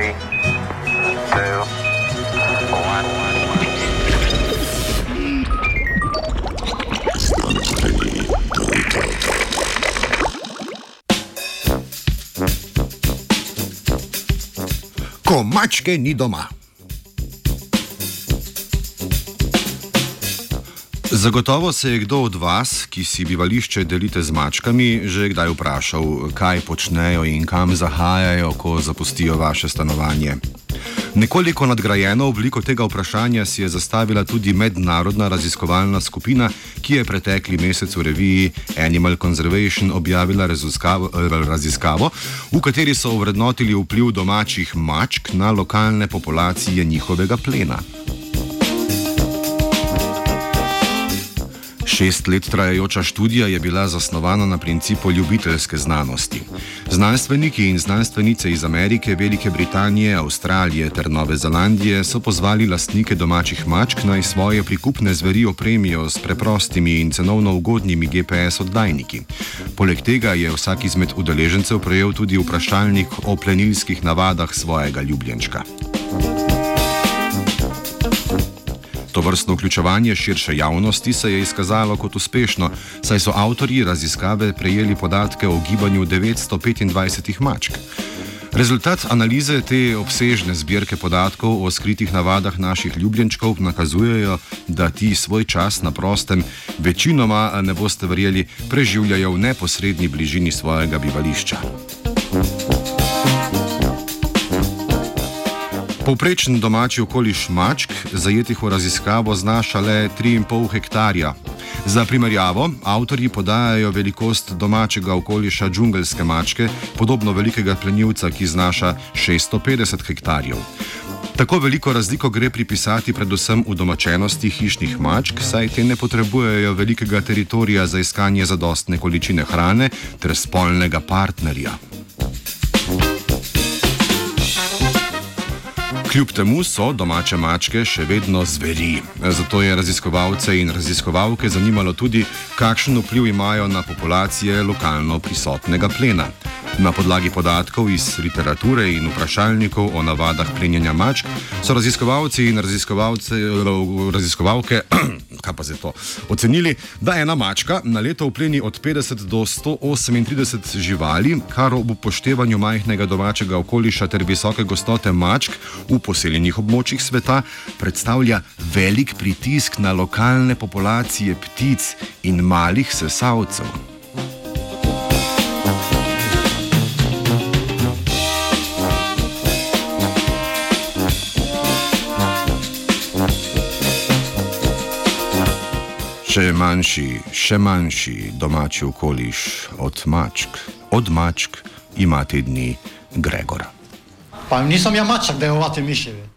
Three, two, one. Ko mačke ni doma. Zagotovo se je kdo od vas, ki si bivališče delite z mačkami, že kdaj vprašal, kaj počnejo in kam zahajajo, ko zapustijo vaše stanovanje. Nekoliko nadgrajeno obliko tega vprašanja si je zastavila tudi mednarodna raziskovalna skupina, ki je pretekli mesec v reviji Animal Conservation objavila raziskavo, raziskavo, v kateri so ovrednotili vpliv domačih mačk na lokalne populacije njihovega plena. Šest let trajajoča študija je bila zasnovana na principu ljubiteljske znanosti. Znanstveniki in znanstvenice iz Amerike, Velike Britanije, Avstralije ter Nove Zelandije so pozvali lastnike domačih mačk naj svoje prikupne zveri opremijo s preprostimi in cenovno ugodnimi GPS oddajniki. Poleg tega je vsak izmed udeležencev prejel tudi vprašalnik o plenilskih navadah svojega ljubljenčka. To vrstno vključevanje širše javnosti se je izkazalo kot uspešno, saj so avtorji raziskave prejeli podatke o gibanju 925 mačk. Rezultat analize te obsežne zbirke podatkov o skritih navadah naših ljubljenčkov nakazujejo, da ti svoj čas na prostem večinoma, ne boste verjeli, preživljajo v neposrednji bližini svojega bivališča. Povprečen domači okoliš mačk, zajetih v raziskavo, znaša le 3,5 hektarja. Za primerjavo, avtorji podajajo velikost domačega okoliša džungelske mačke, podobno velikega plenilca, ki znaša 650 hektarjev. Tako veliko razliko gre pripisati predvsem v domačenosti hišnih mačk, saj te ne potrebujejo velikega teritorija za iskanje zadostne količine hrane ter spolnega partnerja. Kljub temu so domače mačke še vedno zveri. Zato je raziskovalce in raziskovalke zanimalo tudi, kakšen vpliv imajo na populacije lokalno prisotnega plena. Na podlagi podatkov iz literature in vprašalnikov o navadah plenjenja mačk so raziskovalci in raziskovalke pa to, ocenili, da ena mačka na leto vpleni od 50 do 138 živali, kar ob upoštevanju majhnega domačega okoliša ter visoke gostote mačk v poseljenih območjih sveta predstavlja velik pritisk na lokalne populacije ptic in malih sesalcev. Še manjši, še manjši domači okoliš od mačk, od mačk ima te dni Gregor. Pa nisem ja mačak, da je ovate miševi.